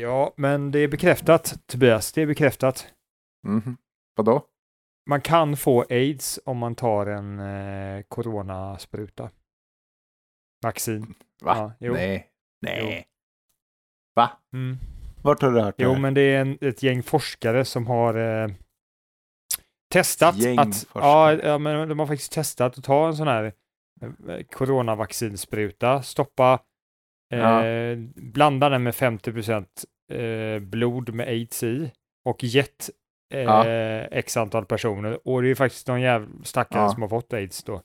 Ja, men det är bekräftat, Tobias. Det är bekräftat. Mhm. Vadå? Man kan få aids om man tar en eh, coronaspruta. Vaccin. Va? Ja, jo. Nej. Nej. Va? Mm. Vart har du hört det Jo, här? men det är en, ett gäng forskare som har eh, testat gäng att... forskare. Ja, ja, men de har faktiskt testat att ta en sån här eh, coronavaccinspruta, stoppa, eh, Ja. blanda den med 50 eh, blod med aids i och gett eh, Ja. x antal personer. Och det är faktiskt någon jävla stackare Ja. som har fått aids då.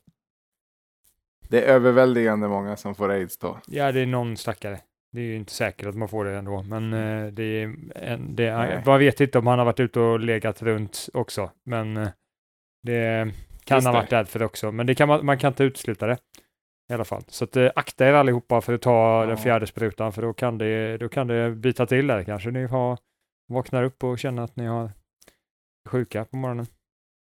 Det är överväldigande många som får aids då. Ja, det är någon stackare. Det är ju inte säkert att man får det ändå, men eh, det är en, det Nej. man vet inte om han har varit ute och legat runt också, men eh, det kan Just ha varit därför också, men det kan man, man kan inte utesluta det i alla fall. Så att, eh, akta er allihopa för att ta Ja. den fjärde sprutan, för då kan det, då kan det bita till där. Kanske ni har, vaknar upp och känner att ni har sjuka på morgonen.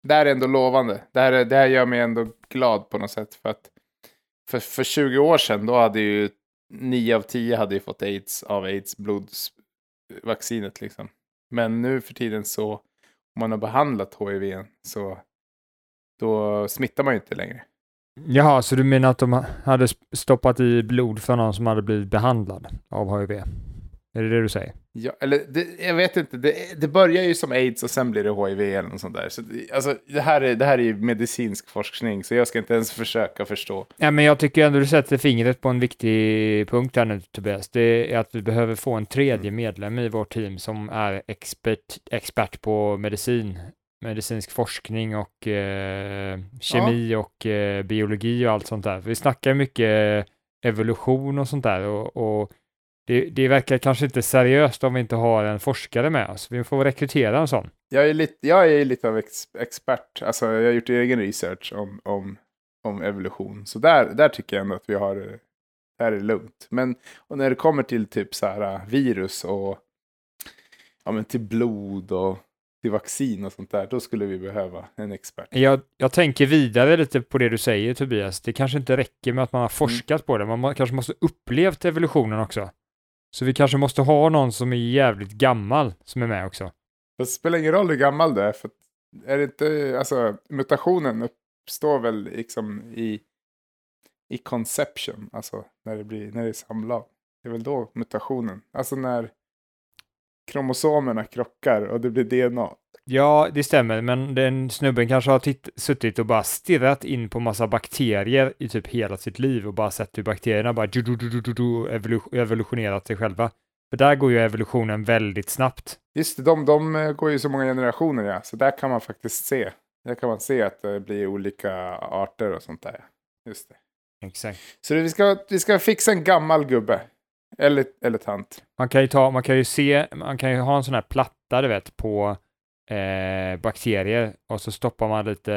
Det här är ändå lovande. Det här, är- det här gör mig ändå glad på något sätt. För att för, för 20 år sedan då hade ju 9 av 10 hade ju fått aids av aids blodsvaccinet liksom. Men nu för tiden så om man har behandlat hiv så då smittar man ju inte längre. Jaha, så du menar att de hade stoppat i blod för någon som hade blivit behandlad av HIV? Är det det du säger? Ja, eller det, jag vet inte, det, det börjar ju som aids och sen blir det hiv eller något sånt där. Så det, alltså, det, här är, det här är ju medicinsk forskning så jag ska inte ens försöka förstå. Ja, men jag tycker ändå du sätter fingret på en viktig punkt här nu Tobias. Det är att vi behöver få en tredje medlem i vårt team som är expert, expert på medicin, medicinsk forskning och eh, kemi och eh, biologi och allt sånt där. Vi snackar mycket evolution och sånt där och, och det, det verkar kanske inte seriöst om vi inte har en forskare med oss. Vi får rekrytera en sån. Jag är lite, jag är lite av ex, expert, alltså jag har gjort egen research om, om, om evolution. Så där, där tycker jag ändå att vi har, eh, det här är lugnt. Men och när det kommer till typ så här eh, virus och ja, men till blod och till vaccin och sånt där, då skulle vi behöva en expert. Jag, jag tänker vidare lite på det du säger Tobias. Det kanske inte räcker med att man har forskat på det. Man må, kanske måste upplevt evolutionen också. Så vi kanske måste ha någon som är jävligt gammal som är med också. Det spelar ingen roll hur gammal du är, för är det inte, alltså mutationen uppstår väl liksom i, i conception, alltså när det blir, när det är samlag. Det är väl då mutationen, alltså när kromosomerna krockar och det blir DNA. Ja, det stämmer, men den snubben kanske har titt- suttit och bara stirrat in på massa bakterier i typ hela sitt liv och bara sett hur bakterierna bara du- du- du- du- du- du- evolu- evolutionerat sig själva. För där går ju evolutionen väldigt snabbt. Just det, de, de eh, går ju så många generationer ja, så där kan man faktiskt se. Där kan man se att det blir olika arter och sånt där. Just det. Exakt. Så vi, ska, vi ska fixa en gammal gubbe. Eller, eller tant. Man kan ju ta, man kan ju se, man kan ju ha en sån här platta, du vet, på eh, bakterier och så stoppar man lite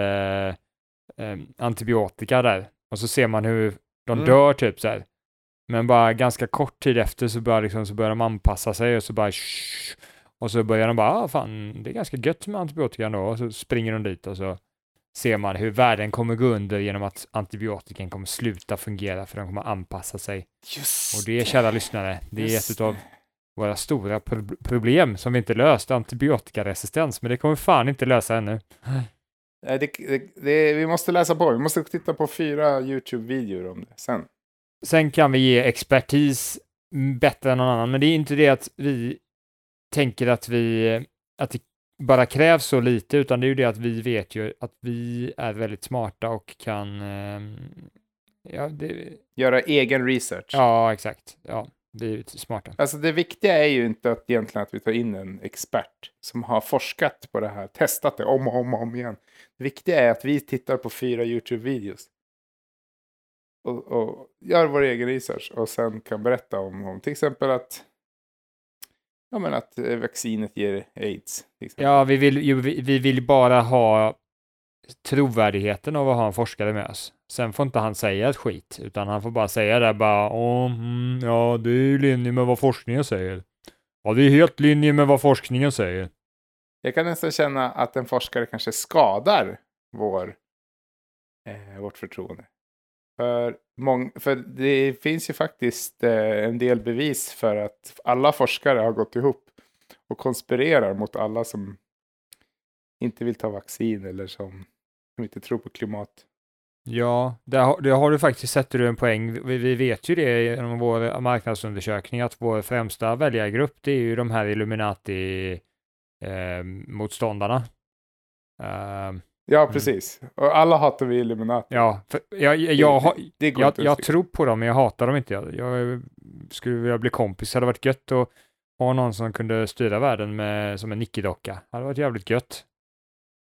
eh, antibiotika där och så ser man hur de Mm. dör typ så här. Men bara ganska kort tid efter så börjar, liksom, så börjar de anpassa sig och så bara shh, och så börjar de bara, ah, fan, det är ganska gött med antibiotika då och så springer de dit och så ser man hur världen kommer gå under genom att antibiotikan kommer sluta fungera för de kommer anpassa sig. Just Och det, kära lyssnare, det är Just ett av våra stora pro- problem som vi inte löst, antibiotikaresistens, men det kommer fan inte lösa ännu. Det, det, det, vi måste läsa på. Vi måste titta på fyra YouTube-videor om det sen. Sen kan vi ge expertis bättre än någon annan, men det är inte det att vi tänker att vi, att det bara krävs så lite, utan det är ju det att vi vet ju att vi är väldigt smarta och kan, ehm, ja, det, Göra egen research. ja, exakt, ja, vi är ju smarta. Alltså det viktiga är ju inte att egentligen att vi tar in en expert som har forskat på det här, testat det om och om och om igen. Det viktiga är att vi tittar på fyra YouTube-videos. Och, och gör vår egen research och sen kan berätta om, om till exempel att, ja, men att eh, vaccinet ger aids. Ja, vi vill, ju, vi, vi vill bara ha trovärdigheten av att ha en forskare med oss. Sen får inte han säga ett skit, utan han får bara säga det bara, Åh, mm, ja, det är i linje med vad forskningen säger. Ja, det är helt linje med vad forskningen säger. Jag kan nästan känna att en forskare kanske skadar vår, eh, vårt förtroende. För, mång, för det finns ju faktiskt eh, en del bevis för att alla forskare har gått ihop och konspirerar mot alla som inte vill ta vaccin eller som, som inte tror på klimat. Ja, det har, det har du faktiskt, sätter du en poäng. Vi, vi vet ju det genom vår marknadsundersökning att vår främsta väljargrupp det är ju de här Illuminati-motståndarna. Eh, Ja, precis. Och alla hatar vi Illuminati. Ja, jag, jag, jag, jag, jag tror på dem, men jag hatar dem inte. Jag, skulle vilja bli kompis. Det hade varit gött att ha någon som kunde styra världen med, som en nickedocka. Det hade varit jävligt gött.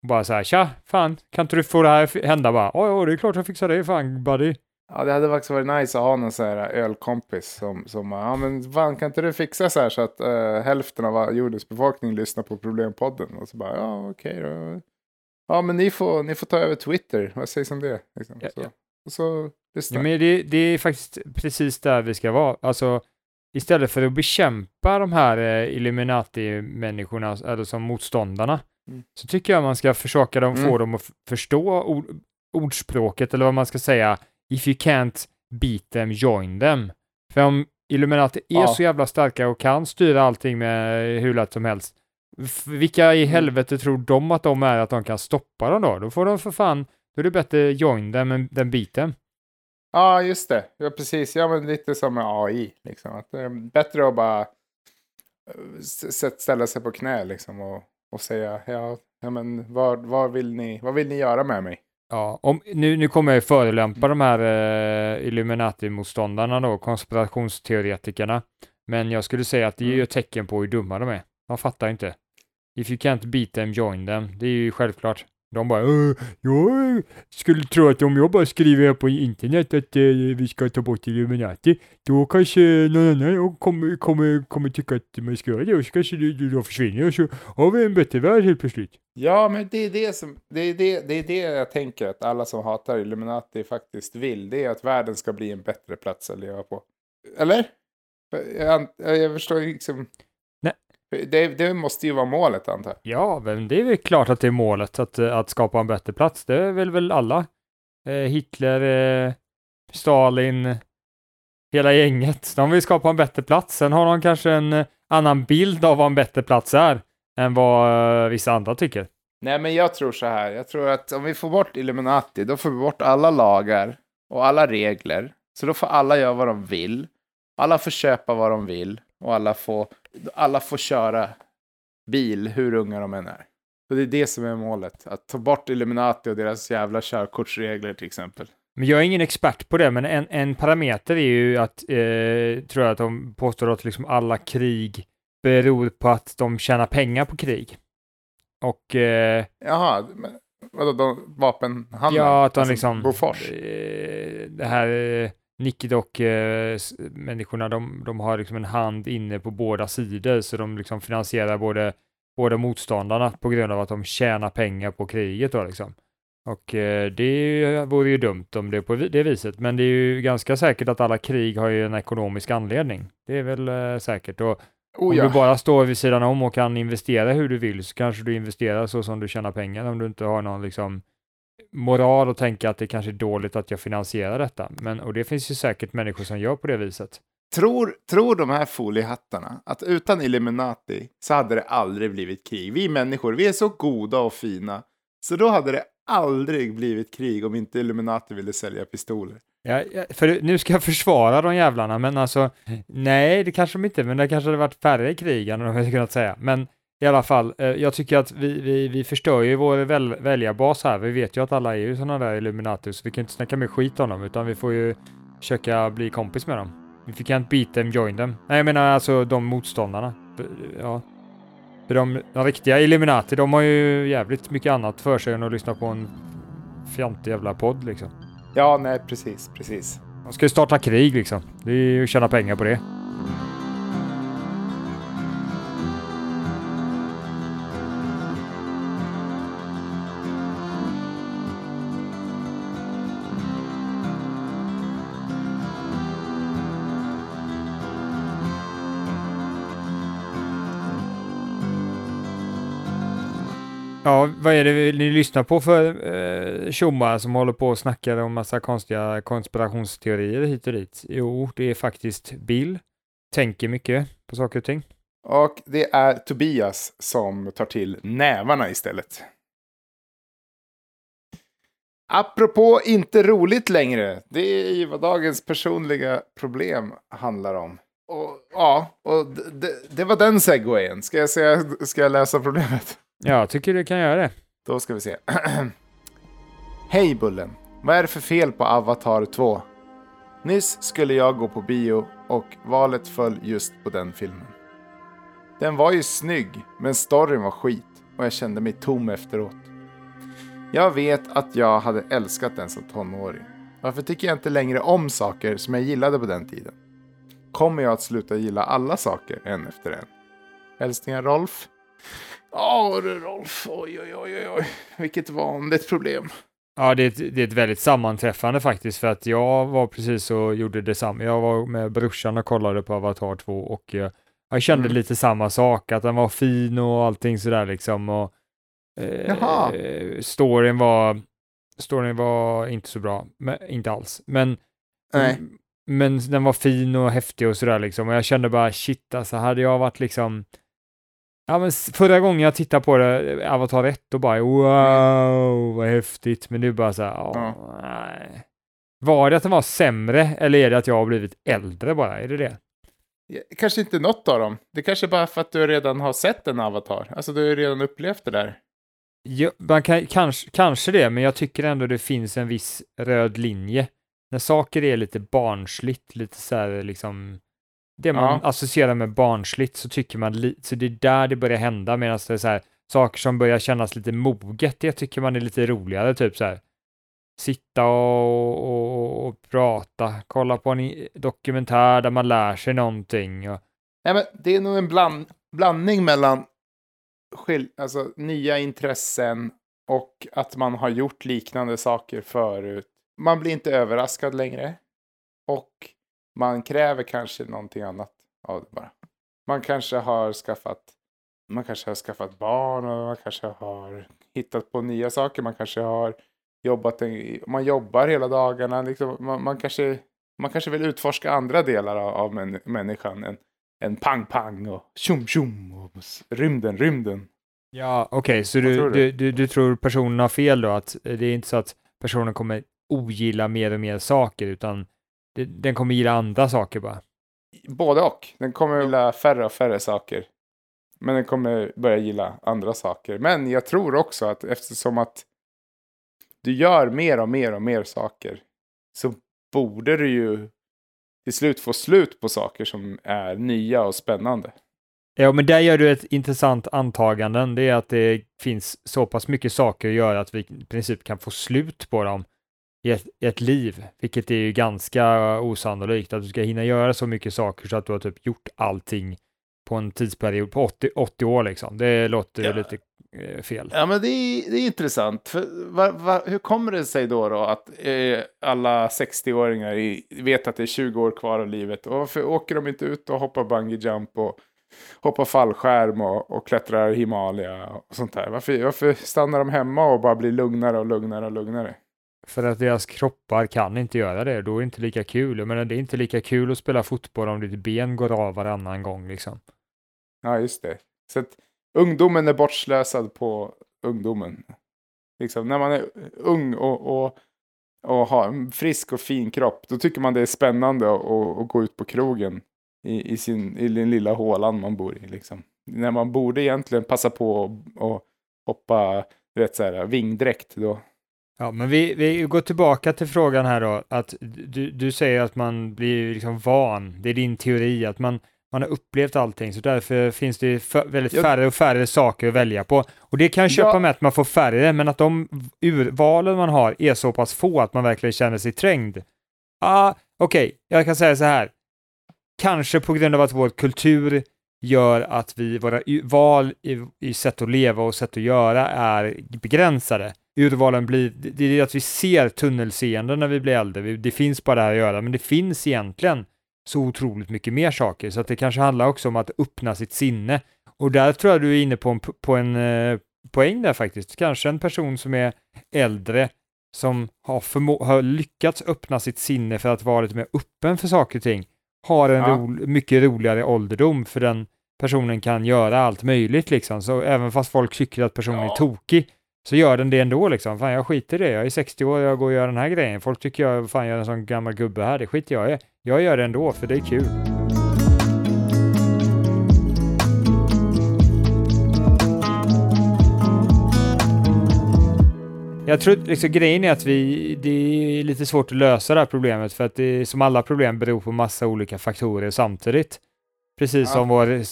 Bara så här, tja, fan, kan inte du få det här hända bara? Ja, det är klart jag fixar det, fan, buddy. Ja, det hade faktiskt varit nice att ha någon sån här ölkompis som, som ja men fan kan inte du fixa så här så att uh, hälften av jordens befolkning lyssnar på Problempodden? Och så bara, ja okej okay, då. Ja, men ni får, ni får ta över Twitter. Vad sägs om det? Liksom. Ja, så. Ja. Och så Ja, men det, det är faktiskt precis där vi ska vara. Alltså, istället för att bekämpa de här eh, Illuminati-människorna, eller som motståndarna, mm. så tycker jag man ska försöka dem, mm. få dem att förstå ord, ordspråket, eller vad man ska säga, if you can't beat them, join them. För om Illuminati är ja. så jävla starka och kan styra allting med hur lätt som helst, vilka i mm. helvete tror de att de är att de kan stoppa dem då? Då får de för fan, då är det bättre join dem än den biten. Ja, just det. Ja, precis. Ja, men lite som med AI. Liksom. Att det är bättre att bara eh, ställa sig på knä liksom, och, och säga ja, ja men vad, vad, vill ni, vad vill ni göra med mig? Ja, om, nu, nu kommer jag förolämpa de här eh, Illuminati-motståndarna då, konspirationsteoretikerna. Men jag skulle säga att det är ju mm. ett tecken på hur dumma de är. De fattar inte. If you can't beat them, join them. Det är ju självklart. De bara, äh, jag skulle tro att om jag bara skriver på internet att äh, vi ska ta bort Illuminati, då kanske någon annan kommer, kommer, kommer tycka att man ska göra det och så kanske det då försvinner och så har vi en bättre värld helt plötsligt. Ja, men det är det som, det är det, det är det jag tänker att alla som hatar Illuminati faktiskt vill. Det är att världen ska bli en bättre plats att leva på. Eller? Jag, jag förstår liksom. Det, det, måste ju vara målet antar jag. Ja, men det är väl klart att det är målet att, att skapa en bättre plats. Det är väl, väl alla. Eh, Hitler, eh, Stalin, hela gänget. De vill skapa en bättre plats. Sen har de kanske en eh, annan bild av vad en bättre plats är än vad eh, vissa andra tycker. Nej, men jag tror så här. Jag tror att om vi får bort Illuminati, då får vi bort alla lagar och alla regler. Så då får alla göra vad de vill. Alla får köpa vad de vill och alla får alla får köra bil hur unga de än är. Och det är det som är målet. Att ta bort Illuminati och deras jävla körkortsregler till exempel. Men jag är ingen expert på det, men en, en parameter är ju att, eh, tror jag att de påstår att liksom alla krig beror på att de tjänar pengar på krig. Och... Eh, Jaha, men vadå, de, vapenhandeln? Ja, att de alltså, liksom... Bofors? Eh, det här... Nickedock-människorna, eh, de, de har liksom en hand inne på båda sidor, så de liksom finansierar både, både motståndarna på grund av att de tjänar pengar på kriget. Då, liksom. Och eh, det vore ju dumt om det är på det viset, men det är ju ganska säkert att alla krig har ju en ekonomisk anledning. Det är väl eh, säkert. Och oh, ja. Om du bara står vid sidan om och kan investera hur du vill så kanske du investerar så som du tjänar pengar om du inte har någon liksom moral och tänka att det kanske är dåligt att jag finansierar detta. Men, och det finns ju säkert människor som gör på det viset. Tror, tror de här foliehattarna att utan Illuminati så hade det aldrig blivit krig? Vi människor, vi är så goda och fina. Så då hade det aldrig blivit krig om inte Illuminati ville sälja pistoler. Ja, för nu ska jag försvara de jävlarna, men alltså, nej, det kanske de inte, men det kanske hade varit färre krig än de hade kunnat säga. Men i alla fall, eh, jag tycker att vi, vi, vi förstör ju vår väl, väljarbas här. Vi vet ju att alla är ju sådana där Illuminati, så vi kan inte snacka med skit om dem, utan vi får ju försöka bli kompis med dem. If you can't beat them, join them. Nej, jag menar alltså de motståndarna. Ja. För de, de riktiga Illuminati, de har ju jävligt mycket annat för sig än att lyssna på en fjantig jävla podd liksom. Ja, nej, precis, precis. De ska ju starta krig liksom. Det är ju att tjäna pengar på det. Ja, vad är det ni lyssnar på för eh, tjommar som håller på och snackar om massa konstiga konspirationsteorier hit och dit? Jo, det är faktiskt Bill. Tänker mycket på saker och ting. Och det är Tobias som tar till nävarna istället. Apropå inte roligt längre. Det är ju vad dagens personliga problem handlar om. Och, ja, och det, det var den segwayen. Ska jag, säga, ska jag läsa problemet? Jag tycker du kan göra det. Då ska vi se. Hej Bullen! Vad är det för fel på Avatar 2? Nyss skulle jag gå på bio och valet föll just på den filmen. Den var ju snygg, men storyn var skit och jag kände mig tom efteråt. Jag vet att jag hade älskat den som tonåring. Varför tycker jag inte längre om saker som jag gillade på den tiden? Kommer jag att sluta gilla alla saker en efter en? Hälsningar Rolf. Ja du Rolf, oj oj oj oj, vilket vanligt problem. Ja, det är, ett, det är ett väldigt sammanträffande faktiskt, för att jag var precis och gjorde detsamma. Jag var med brorsan och kollade på Avatar 2 och eh, jag kände Mm. lite samma sak, att den var fin och allting sådär liksom. Och, Jaha. eh, storyn var, storyn var inte så bra, men, inte alls. Men, Nej. men den var fin och häftig och sådär liksom. Och jag kände bara shit, alltså hade jag varit liksom Ja, men förra gången jag tittade på det, Avatar 1, då bara wow, vad häftigt. Men nu bara så här, ja, nej. Var det att den var sämre eller är det att jag har blivit äldre bara? Är det det? Kanske inte något av dem. Det kanske bara för att du redan har sett en avatar. Alltså du har ju redan upplevt det där. Ja, man kan, kanske, kanske det, men jag tycker ändå det finns en viss röd linje. När saker är lite barnsligt, lite så här liksom, det man Ja. associerar med barnsligt så tycker man, så det är där det börjar hända, medan det är så här, saker som börjar kännas lite moget, det tycker man är lite roligare, typ så här. Sitta och, och, och prata, kolla på en dokumentär där man lär sig någonting. Och, Nej, men det är nog en bland, blandning mellan skil, alltså, nya intressen och att man har gjort liknande saker förut. Man blir inte överraskad längre. Och man kräver kanske någonting annat av det bara. Man kanske har skaffat man kanske har skaffat barn och man kanske har hittat på nya saker. Man kanske har jobbat, en, man jobbar hela dagarna. Liksom, man, man, kanske, man kanske vill utforska andra delar av, av män, människan än, än pang-pang och tjom-tjom och rymden, rymden. Ja, okej, så Vad du, tror du? du? Du, du, tror personen har fel då? Att det är inte så att personen kommer ogilla mer och mer saker, utan det, den kommer gilla andra saker bara? Både och. Den kommer gilla färre och färre saker. Men den kommer börja gilla andra saker. Men jag tror också att eftersom att du gör mer och mer och mer saker så borde du ju till slut få slut på saker som är nya och spännande. Ja, men där gör du ett intressant antaganden. Det är att det finns så pass mycket saker att göra att vi i princip kan få slut på dem i ett, i ett liv, vilket är ju ganska osannolikt att du ska hinna göra så mycket saker så att du har typ gjort allting på en tidsperiod på 80, 80 år liksom. Det låter Ja. lite eh, fel. Ja, men det är, det är intressant. För, va, va, hur kommer det sig då, då att eh, alla 60-åringar i, vet att det är 20 år kvar av livet? Och varför åker de inte ut och hoppar bungee jump och hoppar fallskärm och, och klättrar Himalaya och sånt där? Varför, varför stannar de hemma och bara blir lugnare och lugnare och lugnare? För att deras kroppar kan inte göra det, då är det inte lika kul. Jag menar, det är inte lika kul att spela fotboll om ditt ben går av varannan gång liksom. Ja, just det. Så att ungdomen är bortslösad på ungdomen. Liksom, när man är ung och, och, och har en frisk och fin kropp, då tycker man det är spännande att, att, att gå ut på krogen i, i, sin, i den lilla hålan man bor i. Liksom. När man borde egentligen passa på att hoppa vet, så här, vingdräkt. Då. Ja, men vi, vi går tillbaka till frågan här då, att du, du säger att man blir liksom van, det är din teori, att man, man har upplevt allting, så därför finns det för, väldigt Ja. färre och färre saker att välja på. Och det kan jag köpa Ja. med att man får färre, men att de urvalen man har är så pass få att man verkligen känner sig trängd. Ah, okej, jag kan säga så här. Kanske på grund av att vår kultur gör att vi, våra val i, i sätt att leva och sätt att göra är begränsade. Urvalen blir, det är att vi ser tunnelseende när vi blir äldre. Det finns bara det här att göra, men det finns egentligen så otroligt mycket mer saker, så att det kanske handlar också om att öppna sitt sinne. Och där tror jag du är inne på en, på en, eh, poäng där faktiskt. Kanske en person som är äldre som har, förmo- har lyckats öppna sitt sinne för att vara lite mer öppen för saker och ting har en Ja. ro mycket roligare ålderdom för den personen kan göra allt möjligt liksom. Så även fast folk tycker att personen Ja. är tokig så gör den det ändå liksom. Fan, jag skiter i det. Jag är 60 år och jag går och gör den här grejen. Folk tycker jag fan jag är en sån gammal gubbe här. Det skiter jag i. Jag gör det ändå för det är kul. Jag tror liksom, grejen är att vi, det är lite svårt att lösa det här problemet för att det som alla problem beror på massa olika faktorer samtidigt. Precis Ja. som vår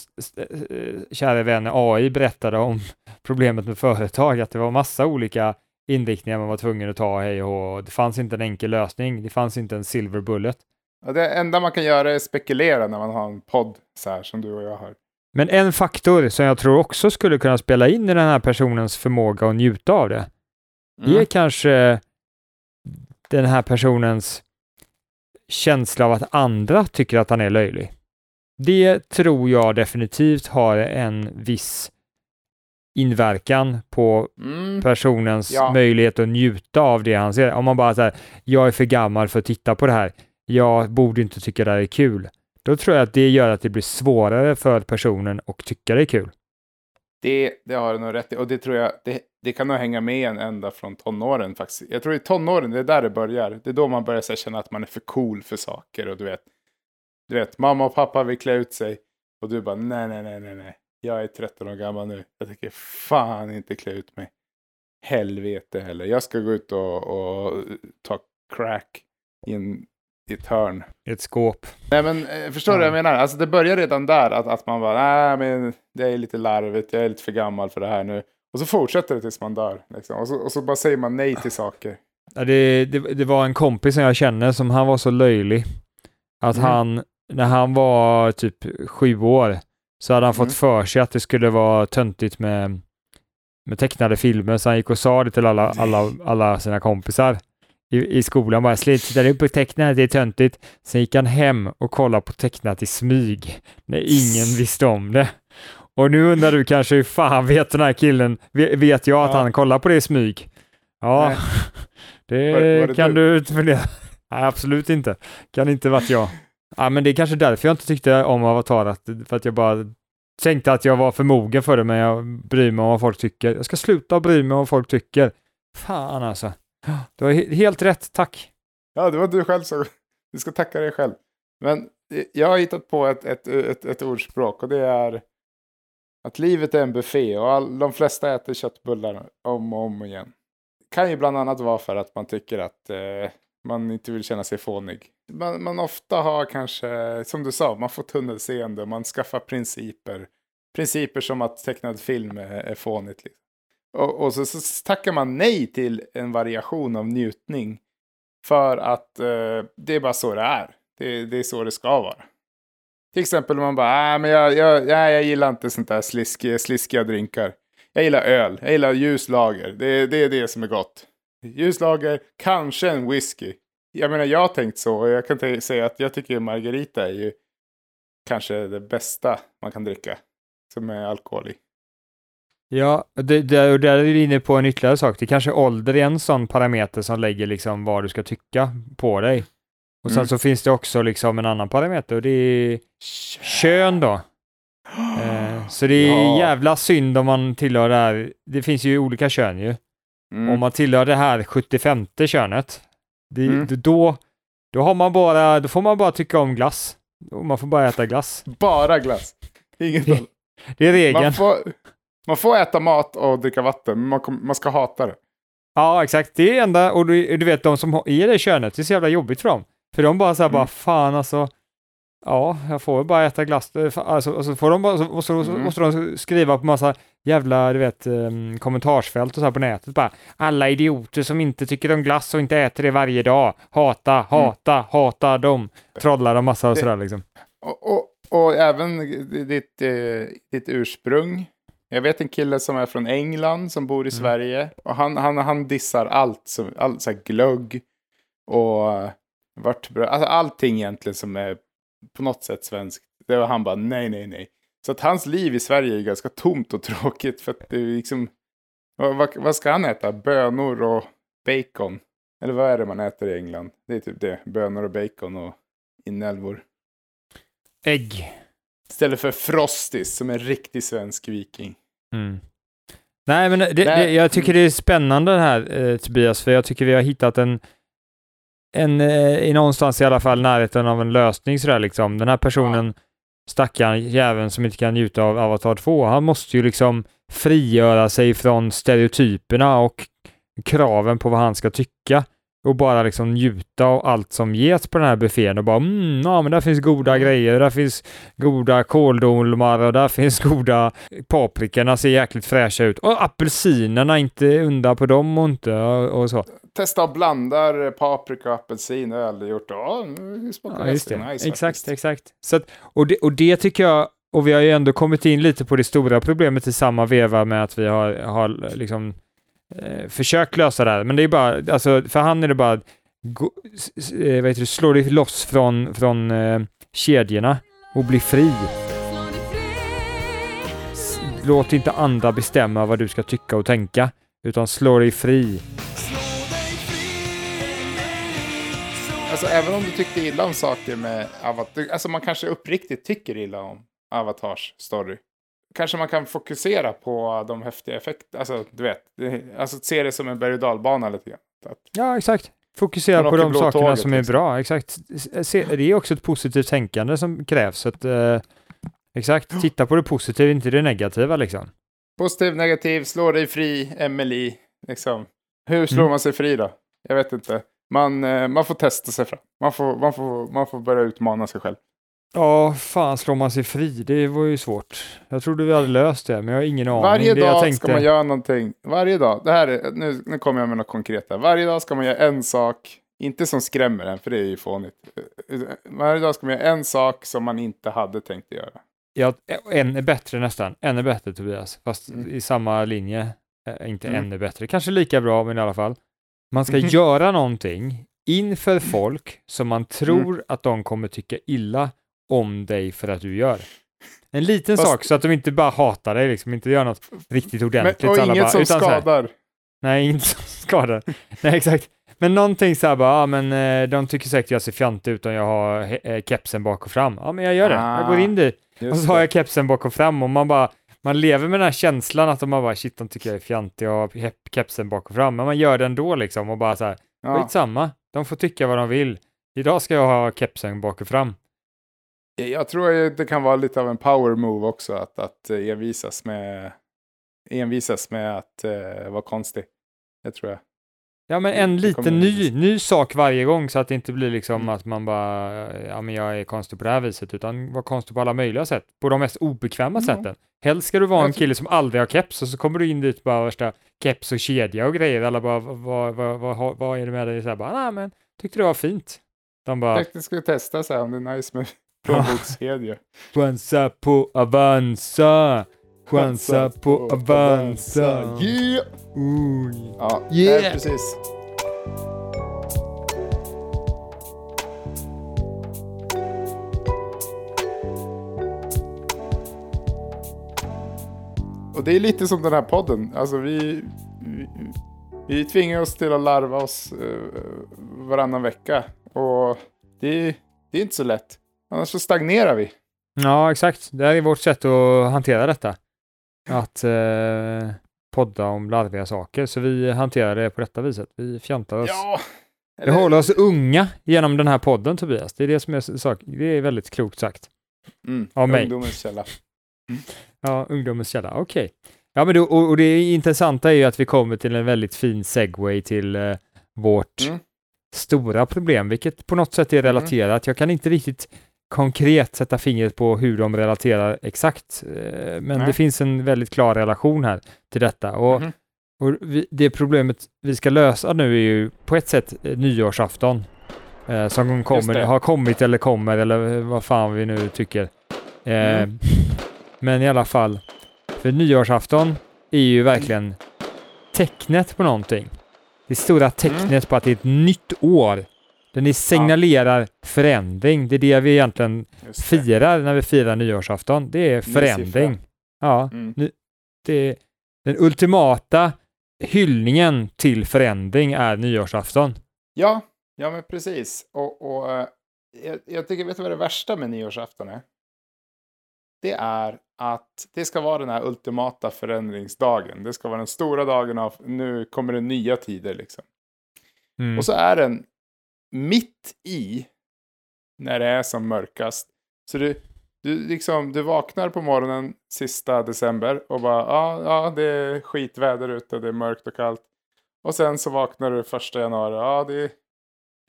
kära vän AI berättade om problemet med företag, att det var massa olika inriktningar man var tvungen att ta hej och. Det fanns inte en enkel lösning, det fanns inte en silver bullet. Ja, det enda man kan göra är spekulera när man har en podd så här som du och jag har. Men en faktor som jag tror också skulle kunna spela in i den här personens förmåga att njuta av det, Mm. är kanske den här personens känsla av att andra tycker att han är löjlig. Det tror jag definitivt har en viss inverkan på Mm. personens Ja. möjlighet att njuta av det han ser. Om man bara säger, jag är för gammal för att titta på det här, jag borde inte tycka det här är kul. Då tror jag att det gör att det blir svårare för personen att tycka det är kul. Det, det har du nog rätt i. Och det tror jag, det, det kan nog hänga med en ända från tonåren faktiskt. Jag tror i tonåren, det är där det börjar. Det är då man börjar här, känna att man är för cool för saker. Och du vet, du vet, mamma och pappa vill klä ut sig. Och du bara, nej, nej, nej, nej, nej. Jag är 13 år gammal nu. Jag tänker fan inte klä ut mig. Helvete heller. Jag ska gå ut och, och ta crack i, en, i ett hörn. I ett skåp. Nej men eh, förstår du Ja. vad jag menar? Alltså det börjar redan där att, att man bara, nej men det är lite larvigt, jag är lite för gammal för det här nu. Och så fortsätter det tills man dör. Liksom. Och, så, och så bara säger man nej till saker. Ja, det, det, det var en kompis som jag känner som han var så löjlig att Mm. han, när han var typ sju år, så hade han Mm. fått för sig att det skulle vara töntigt med, med tecknade filmer, så han gick och sa det till alla, alla, alla sina kompisar i, i skolan. Bara, tittar du på tecknat, det är töntigt. Sen gick han hem och kollade på tecknat i smyg, när ingen visste om det. Och nu undrar du kanske hur fan vet den här killen, vet, jag att Ja. han kollar på det i smyg? Ja, Nej. det, Var- var det kan du inte fundera. Nej, absolut inte. Kan inte varit jag. Ja, men det är kanske därför jag inte tyckte om Avatar, att, för att jag bara tänkte att jag var för mogen för det, men jag bryr mig om vad folk tycker. Jag ska sluta bry mig om vad folk tycker. Fan alltså. Du har he- helt rätt, tack. Ja, det var du själv som... Du ska tacka dig själv. Men eh, jag har hittat på ett, ett, ett, ett ordspråk och det är att livet är en buffé och all, de flesta äter köttbullar om och om igen. Det kan ju bland annat vara för att man tycker att eh, man inte vill känna sig fånig. Man, man ofta har kanske, som du sa, man får tunnelseende, man skaffar principer. Principer som att tecknad film är, är fånigt. Liksom. Och, och så, så tackar man nej till en variation av njutning. För att eh, det är bara så det är. Det, det är så det ska vara. Till exempel om man bara, äh, men jag, jag, nej, jag gillar inte sånt där sliskiga, sliskiga drinkar. Jag gillar öl, jag gillar ljuslager. Det, det är det som är gott. Ljuslager, kanske en whisky. Jag menar, jag har tänkt så och jag kan säga att jag tycker margarita är ju kanske det bästa man kan dricka. Som är alkohol i. Ja, det, det, och där är du inne på en ytterligare sak. Det kanske ålder är en sån parameter som lägger liksom vad du ska tycka på dig. Och sen Mm. så finns det också liksom en annan parameter och det är kön då. Eh, så det är Ja. jävla synd om man tillhör det här. Det finns ju olika kön ju. Mm. Om man tillhör det här 75 könet, det, Mm. det- då, då, har man bara, då får man bara tycka om glass. Man får bara äta glass. Bara glass. Inget annat. Det är regeln. Man får, man får äta mat och dricka vatten, men man, man ska hata det. Ja, exakt. Det är enda, och du, du vet de som är det könet, det är så jävla jobbigt för dem. För de bara så här, Mm. bara fan alltså, ja, jag får väl bara äta glass. Eh, Alltså, och så får de bara, så, så, så Mm. måste de skriva på massa jävla, du vet, um, kommentarsfält och så här på nätet bara. Alla idioter som inte tycker om glass och inte äter det varje dag. Hata, hata, hata dem. Trollar de massa och sådär liksom. Och, och, och även ditt, eh, ditt ursprung. Jag vet en kille som är från England som bor i Mm. Sverige. Och han, han, han dissar allt, som, allt så här glögg och eh, vörtbröd. Alltså allting egentligen som är på något sätt svenskt. Det var han bara nej, nej, nej. Så att hans liv i Sverige är ganska tomt och tråkigt. För att det är liksom, Vad, vad, ska han äta? Bönor och bacon? Eller vad är det man äter i England? Det är typ det. Bönor och bacon och inälvor. Ägg. Istället för Frostis som är riktig svensk viking. Mm. Nej, men det, det, jag tycker det är spännande det här eh, Tobias, för jag tycker vi har hittat en, en eh, i någonstans i alla fall närheten av en lösning sådär liksom. Den här personen, ja. stackaren jäveln som inte kan njuta av Avatar 2, han måste ju liksom frigöra sig från stereotyperna och kraven på vad han ska tycka och bara liksom njuta av allt som ges på den här buffén och bara mm, ja men där finns goda grejer, där finns goda kåldolmar och där finns goda paprikorna ser jäkligt fräscha ut och apelsinerna, inte undra på dem och inte och, och så. Testa och blanda paprika och apelsin, aldrig gjort. Ja, det smakar ja, just det. Nice, exakt, faktiskt. exakt. Så att, och, det, och det tycker jag och vi har ju ändå kommit in lite på det stora problemet i samma veva med att vi har, har liksom eh, försökt lösa det här. Men det är bara, alltså för han är det bara, gå, eh, vad heter det, slå dig loss från, från eh, kedjorna och bli fri. Låt inte andra bestämma vad du ska tycka och tänka, utan slå dig fri. Alltså även om du tyckte illa om saker med Avatar, alltså man kanske uppriktigt tycker illa om Avatars story. Kanske man kan fokusera på de häftiga effekterna, alltså du vet, alltså se det som en berg och dalbana lite grann. Att ja, exakt. Fokusera på de sakerna tåget, som är liksom. bra, exakt. Se, det är också ett positivt tänkande som krävs. Att, eh, exakt, titta på det positiva, inte det negativa liksom. Positiv, negativ, slå dig fri, Emily, liksom. Hur slår mm. man sig fri då? Jag vet inte. Man, eh, man får testa sig fram. Man får, man, får, man får börja utmana sig själv. Ja, fan slår man sig fri? Det var ju svårt. Jag trodde vi hade löst det, men jag har ingen aning. Varje det dag tänkte... ska man göra någonting. Varje dag. Det här är, nu, nu kommer jag med något konkret här. Varje dag ska man göra en sak. Inte som skrämmer en, för det är ju fånigt. Varje dag ska man göra en sak som man inte hade tänkt göra. Ja, är bättre nästan. Är bättre Tobias, fast mm. i samma linje. Äh, inte mm. ännu bättre, kanske lika bra, men i alla fall. Man ska mm. göra någonting inför folk som man tror mm. att de kommer tycka illa om dig för att du gör. En liten Fast... sak så att de inte bara hatar dig, liksom inte gör något riktigt ordentligt. Men, och inget bara, som skadar. Här, nej, inget som skadar. nej, exakt. Men någonting så här bara, ja men eh, de tycker säkert jag ser fjantig ut om jag har eh, kepsen bak och fram. Ja men jag gör det, ah, jag går in dit. Och så har jag kepsen bak och fram och man bara, man lever med den här känslan att de bara, shit de tycker jag är fjantig och har kepsen bak och fram. Men man gör det ändå liksom och bara så här, ja. skitsamma, de får tycka vad de vill. Idag ska jag ha kepsen bak och fram. Jag tror det kan vara lite av en power move också att, att envisas med, envisas med att uh, vara konstig. Det tror jag. Ja, men en liten ny, ny sak varje gång så att det inte blir liksom mm. att man bara, ja men jag är konstig på det här viset, utan vara konstig på alla möjliga sätt, på de mest obekväma mm. sätten. Helst ska du vara en kille som aldrig har keps och så kommer du in dit bara värsta keps och kedja och grejer, alla bara, vad, vad, vad, vad är det med dig? Så här bara, nej men, tyckte det var fint. De bara... Jag tänkte skulle testa så här om det är nice med Plånbokskedja. Chansa på Avanza. Chansa på Avanza. Yeah! Oj. Ja, yeah. Nej, precis. Och det är lite som den här podden. Alltså vi, vi, vi tvingar oss till att larva oss uh, varannan vecka. Och det, det är inte så lätt. Annars så stagnerar vi. Ja, exakt. Det är vårt sätt att hantera detta. Att eh, podda om larviga saker, så vi hanterar det på detta viset. Vi fjantar oss. Ja, eller... Vi håller oss unga genom den här podden, Tobias. Det är det som är sak. Det är väldigt klokt sagt. Mm. Av mig. Ungdomens källa. Mm. Ja, ungdomens källa. Okej. Okay. Ja, men då, och, och, det intressanta är ju att vi kommer till en väldigt fin segway till eh, vårt mm. stora problem, vilket på något sätt är mm. relaterat. Jag kan inte riktigt konkret sätta fingret på hur de relaterar exakt, eh, men Nej. det finns en väldigt klar relation här till detta. Och, mm. och vi, det problemet vi ska lösa nu är ju på ett sätt eh, nyårsafton, eh, som kommer, har kommit eller kommer, eller vad fan vi nu tycker. Eh, mm. Men i alla fall, för nyårsafton är ju verkligen tecknet på någonting. Det stora tecknet mm. på att det är ett nytt år den signalerar ja. förändring. Det är det vi egentligen firar när vi firar nyårsafton. Det är förändring. Ja, mm. det är den ultimata hyllningen till förändring är nyårsafton. Ja, ja men precis. Och, och eh, jag, jag tycker, vet du vad det värsta med nyårsafton är? Det är att det ska vara den här ultimata förändringsdagen. Det ska vara den stora dagen av nu kommer det nya tider liksom. Mm. Och så är den mitt i när det är som mörkast. Så du, du, liksom, du vaknar på morgonen sista december och bara ja, ja, det är skitväder ute, det är mörkt och kallt. Och sen så vaknar du första januari, ja det är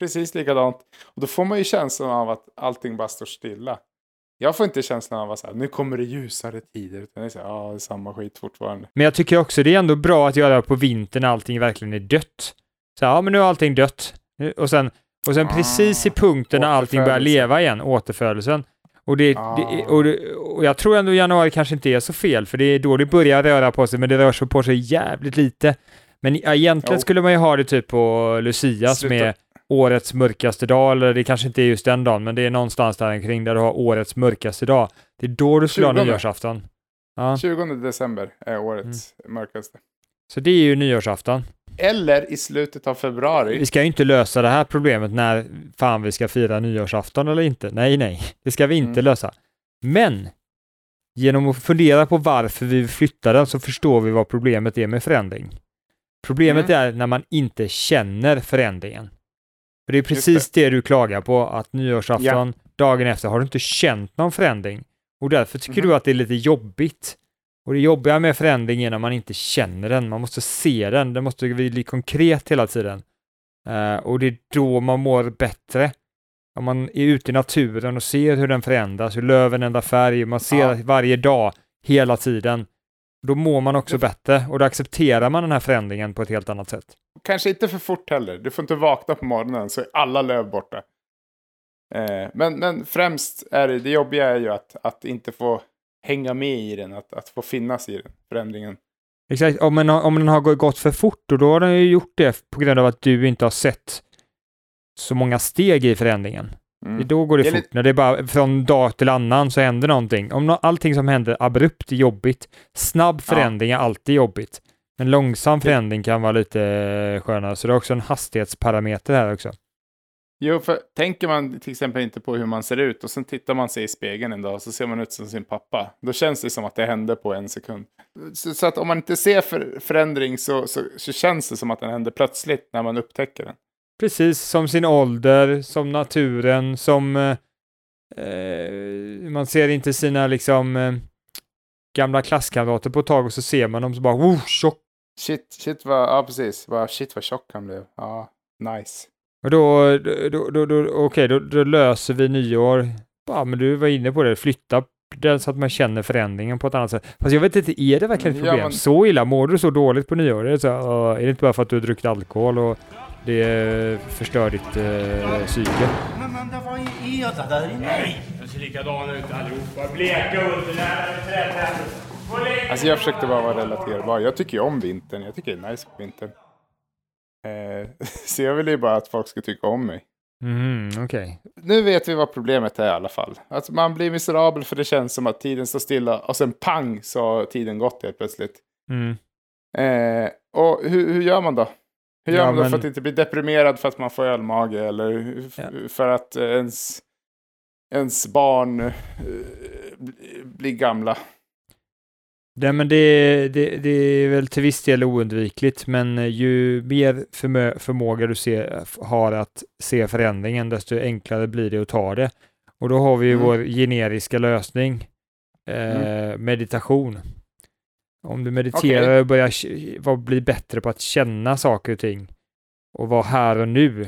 precis likadant. Och då får man ju känslan av att allting bara står stilla. Jag får inte känslan av att så här, nu kommer det ljusare tider. Utan det är så här, ja, det är samma skit fortfarande. Men jag tycker också det är ändå bra att göra på vintern när allting verkligen är dött. Så ja, men nu är allting dött. Och sen, och sen Ah, precis i punkten när allting börjar leva igen, återfödelsen. Och, det, Ah. det, och, det, och jag tror ändå januari kanske inte är så fel, för det är då det börjar röra på sig, men det rör sig på sig jävligt lite. Men egentligen Jo. skulle man ju ha det typ på Lucia som är årets mörkaste dag, eller det kanske inte är just den dagen, men det är någonstans där kring där du har årets mörkaste dag. Det är då du skulle ha 20. nyårsafton. Ja, 20 december är årets Mm. mörkaste. så det är ju nyårsafton. Eller i slutet av februari. Vi ska ju inte lösa det här problemet när fan vi ska fira nyårsafton eller inte. Nej, nej, det ska vi inte Mm. lösa. Men genom att fundera på varför vi flyttar den så förstår vi vad problemet är med förändring. Problemet Mm. är när man inte känner förändringen. För det är precis det. du klagar på, att nyårsafton, dagen efter, har du inte känt någon förändring. Och därför tycker Mhm. du att det är lite jobbigt. Och det jobbiga med förändring är när man inte känner den, man måste se den, den måste bli konkret hela tiden. Eh, och det är då man mår bättre. Om man är ute i naturen och ser hur den förändras, hur löven ändrar färg, man ser Ja. varje dag, hela tiden. Då mår man också bättre och då accepterar man den här förändringen på ett helt annat sätt. Kanske inte för fort heller. Du får inte vakna på morgonen så är alla löv borta. Eh, men, men främst är det, det jobbiga är ju att, att inte få hänga med i den, att, att få finnas i den, förändringen. Exakt, om, en, om den har gå- gått för fort och då har den ju gjort det på grund av att du inte har sett så många steg i förändringen. Mm. då går det, Det fort, lite- när det är bara från dag till annan så händer någonting. Om nå- allting som händer abrupt är jobbigt, snabb Ja. förändring är alltid jobbigt. Men långsam förändring kan vara lite skönare, så det är också en hastighetsparameter här också. Jo, för tänker man till exempel inte på hur man ser ut och sen tittar man sig i spegeln en dag och så ser man ut som sin pappa. Då känns det som att det hände på en sekund. Så, så att om man inte ser för, förändring så, så, så känns det som att den händer plötsligt när man upptäcker den. Precis som sin ålder, som naturen, som... Eh, man ser inte sina liksom eh, gamla klasskamrater på ett tag och så ser man dem så bara oh, tjock. Shit, shit vad, ja precis, vad, shit vad tjock han blev. Ja, nice. Och då, då, då, då, okej, då, då löser vi nyår. Ja, men du var inne på det, flytta den så att man känner förändringen på ett annat sätt. Fast jag vet inte, är det verkligen ett Ja, problem? men- Så illa? Mår du så dåligt på nyår? Är det, så, uh, är det inte bara för att du har druckit alkohol och det eh, förstör ditt uh, psyke? Men, men det var ju det där inne. Nej, de ser likadana ut allihopa. Bleka underläder, trätänder. Alltså jag försökte bara vara relaterbar. Jag tycker ju om vintern. Jag tycker det är nice på vintern. Eh, så jag vill ju bara att folk ska tycka om mig. Mm, okej. Nu vet vi vad problemet är i alla fall. Att man blir miserabel för det känns som att tiden står stilla och sen pang så har tiden gått helt plötsligt. Mm. Eh, och hur, hur gör man då? Hur gör Ja, man då men- för att inte bli deprimerad för att man får ölmage eller Ja. för att ens, ens barn eh, bli- blir gamla? Nej, men det, det, det är väl till viss del oundvikligt, men eh, ju mer förmö- förmåga du ser, har att se förändringen, desto enklare blir det att ta det. Och då har vi ju Mm. vår generiska lösning, eh, meditation. Om du mediterar Okej. och börjar bli bättre på att känna saker och ting och vara här och nu.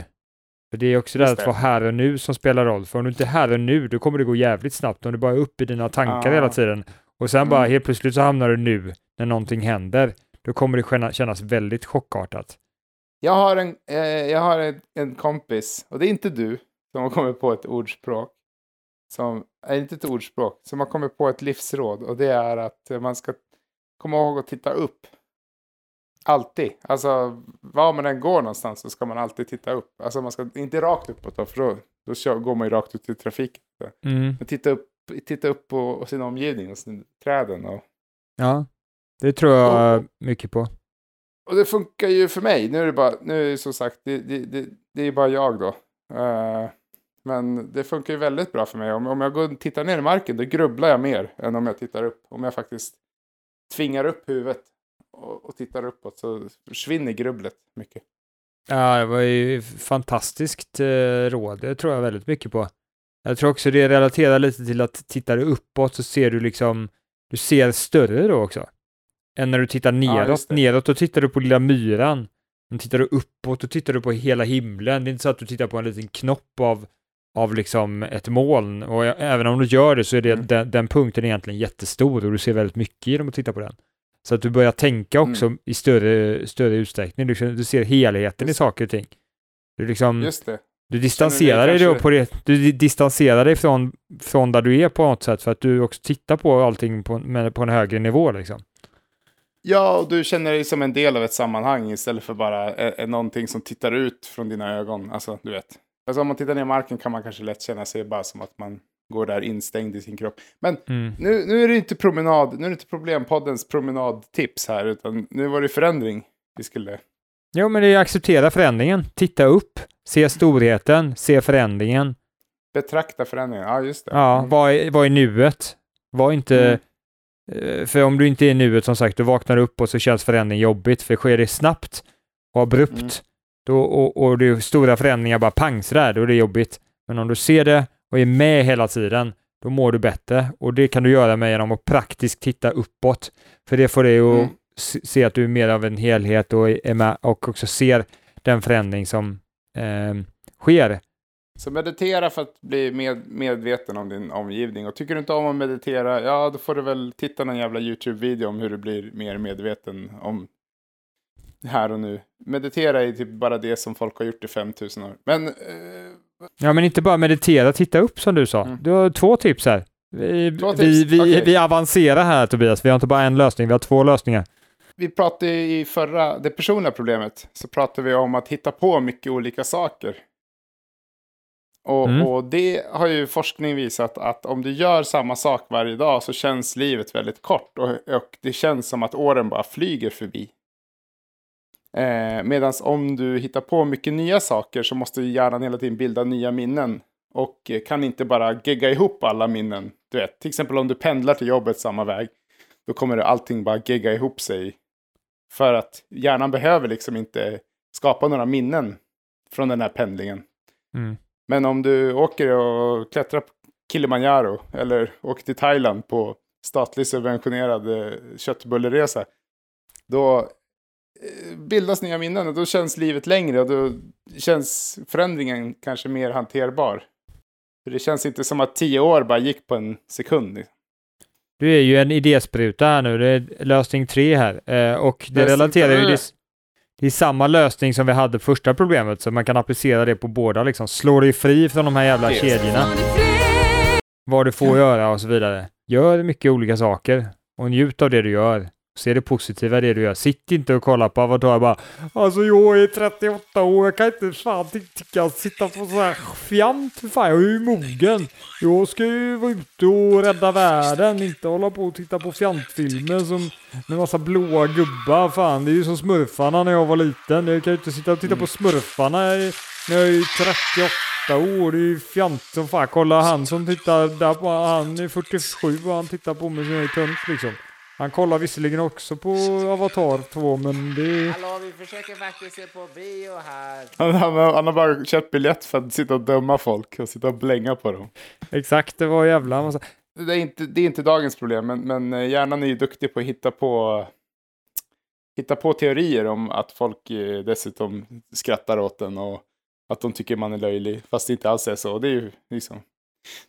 För det är också det att vara här och nu som spelar roll. För om du inte är här och nu, då kommer det gå jävligt snabbt. Om du bara är uppe i dina tankar Ah. hela tiden och sen bara Mm. helt plötsligt så hamnar du nu när någonting händer. Då kommer det känna- kännas väldigt chockartat. Jag har, en, eh, jag har en, en kompis, och det är inte du, som har kommit på ett ordspråk. Som, är inte ett ordspråk, som har kommit på ett livsråd. Och det är att eh, man ska komma ihåg att titta upp. Alltid. Alltså, var man än går någonstans så ska man alltid titta upp. Alltså man ska inte rakt uppåt då, för då, då kör, går man ju rakt ut i trafiken. Mm. Men titta upp, titta upp på, på sin omgivning och sin, träden. Och, Ja, det tror jag Och- mycket på. och det funkar ju för mig. Nu är det bara, nu är det som sagt, det, det, det, det är bara jag då. Eh, men det funkar ju väldigt bra för mig. Om, om jag går och tittar ner i marken, då grubblar jag mer än om jag tittar upp. Om jag faktiskt tvingar upp huvudet och, och tittar uppåt så försvinner grubblet mycket. Ja, det var ju fantastiskt eh, råd. Det tror jag väldigt mycket på. Jag tror också det relaterar lite till att tittar du uppåt så ser du liksom, du ser större då också. Än när du tittar neråt. det. neråt då tittar du på lilla myran. Men tittar du uppåt då tittar du på hela himlen. Det är inte så att du tittar på en liten knopp av, av liksom ett moln. Och även om du gör det så är det, Mm. den, den punkten egentligen jättestor och du ser väldigt mycket genom att titta på den. Så att du börjar tänka också i större, större utsträckning. Du, du ser helheten i Just- saker och ting. Du liksom... Just det. Du distanserar dig kanske- på det, du di- distanserar dig från, från där du är på något sätt för att du också tittar på allting på, med, på en högre nivå liksom. Ja, och du känner dig som en del av ett sammanhang istället för bara eh, eh, någonting som tittar ut från dina ögon. Alltså, du vet. Alltså, om man tittar ner i marken kan man kanske lätt känna sig bara som att man går där instängd i sin kropp. Men Mm. nu, nu är det inte promenad, nu är det inte problempoddens promenadtips här, utan nu var det förändring vi skulle... Jo, men det är acceptera förändringen. Titta upp, se storheten, se förändringen. Betrakta förändringen, ja just det. Ja, Mm. vad är, vad är nuet? Var inte... eh, För om du inte är i nuet som sagt, du vaknar upp och så känns förändring jobbigt. För sker det snabbt och abrupt Mm. då, och, och det är stora förändringar bara pang sådär, då är det jobbigt. Men om du ser det och är med hela tiden, då mår du bättre. Och det kan du göra med genom att praktiskt titta uppåt. För det får dig att Mm. Se se att du är mer av en helhet och, är med, och också ser den förändring som eh, sker. Så meditera för att bli med, medveten om din omgivning. Och tycker du inte om att meditera, ja då får du väl titta någon jävla YouTube-video om hur du blir mer medveten om här och nu. Meditera är typ bara det som folk har gjort i 5000 år. Men eh, Ja, men inte bara meditera, titta upp som du sa. Mm. Du har två tips här. Vi, Två tips, vi, vi, okej. vi avancerar här Tobias, vi har inte bara en lösning, vi har två lösningar. Vi pratade i förra, det personliga problemet, så pratade vi om att hitta på mycket olika saker. Och, Mm. och det har ju forskning visat att om du gör samma sak varje dag så känns livet väldigt kort. Och, och det känns som att åren bara flyger förbi. Eh, Medan om du hittar på mycket nya saker så måste hjärnan hela tiden bilda nya minnen. Och kan inte bara gegga ihop alla minnen. Du vet, till exempel om du pendlar till jobbet samma väg. Då kommer det allting bara gegga ihop sig. För att hjärnan behöver liksom inte skapa några minnen från den här pendlingen. Mm. Men om du åker och klättrar på Kilimanjaro eller åker till Thailand på statligt subventionerad eh, köttbulleresa. Då eh, bildas nya minnen och då känns livet längre och då känns förändringen kanske mer hanterbar. För det känns inte som att tio år bara gick på en sekund. liksom. Du är ju en idéspruta här nu, det är lösning tre här. Eh, och det Lösning relaterar ju det, det är samma lösning som vi hade på första problemet, så man kan applicera det på båda liksom. Slå dig fri från de här jävla Yes. kedjorna. Vad du får göra och så vidare. Gör mycket olika saker och njut av det du gör. Se det positiva i det du gör. Sitt inte och kolla på Avatar och bara Alltså jag är 38 år, jag kan inte fan tycka sitta på så här fjant fan, jag är ju mogen. Jag ska ju vara ute och rädda världen, inte hålla på och titta på fjantfilmer som med massa blåa gubbar. Fan, det är ju som smurfarna när jag var liten. Jag kan ju inte sitta och titta på smurfarna i- när jag är 38 år. Det är ju fjant som fan. Kolla han som tittar där på, han är 47 och han tittar på mig som jag är tunt liksom. Han kollar visserligen också på Avatar 2 men det. Hallå, vi försöker faktiskt se på bio här. Han, han, har- han har bara köpt biljett för att sitta och döma folk och sitta och blänga på dem. Exakt, det var jävla massa... Det är inte, det är inte dagens problem, men, men eh, hjärnan är ju duktig på att hitta på, hitta på teorier om att folk eh, dessutom skrattar åt den och att de tycker man är löjlig, fast det inte alls är så. Det är ju liksom,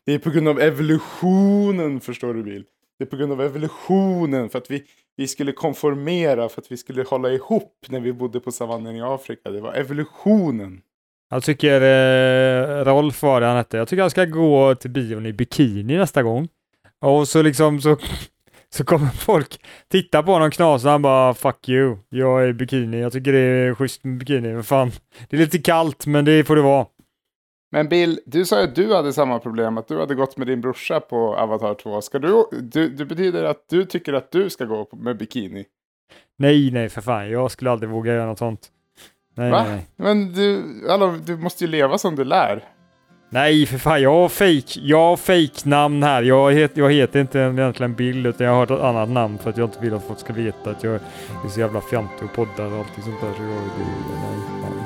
det är på grund av evolutionen, förstår du Bill. Det är på grund av evolutionen, för att vi, vi skulle konformera, för att vi skulle hålla ihop när vi bodde på savannen i Afrika. Det var evolutionen. Jag tycker eh, Rolf var det han hette. Jag tycker han ska gå till bion i bikini nästa gång. Och så liksom så, så kommer folk titta på honom knasa han bara fuck you, jag är i bikini. Jag tycker det är schysst med bikini, men fan. Det är lite kallt men det får det vara. Men Bill, du sa ju att du hade samma problem, att du hade gått med din brorsa på Avatar 2. Ska du, du, det betyder att du tycker att du ska gå med bikini? Nej, nej, för fan. Jag skulle aldrig våga göra något sånt. Nej, Va? nej, nej. Men du, alla, du måste ju leva som du lär. Nej, för fan. Jag har fake, jag har fake namn här. Jag, het, jag heter inte egentligen Bill, utan jag har ett annat namn för att jag inte vill att folk ska veta att jag är så jävla fjantig och poddar och allting sånt där. Så jag, det, nej, fan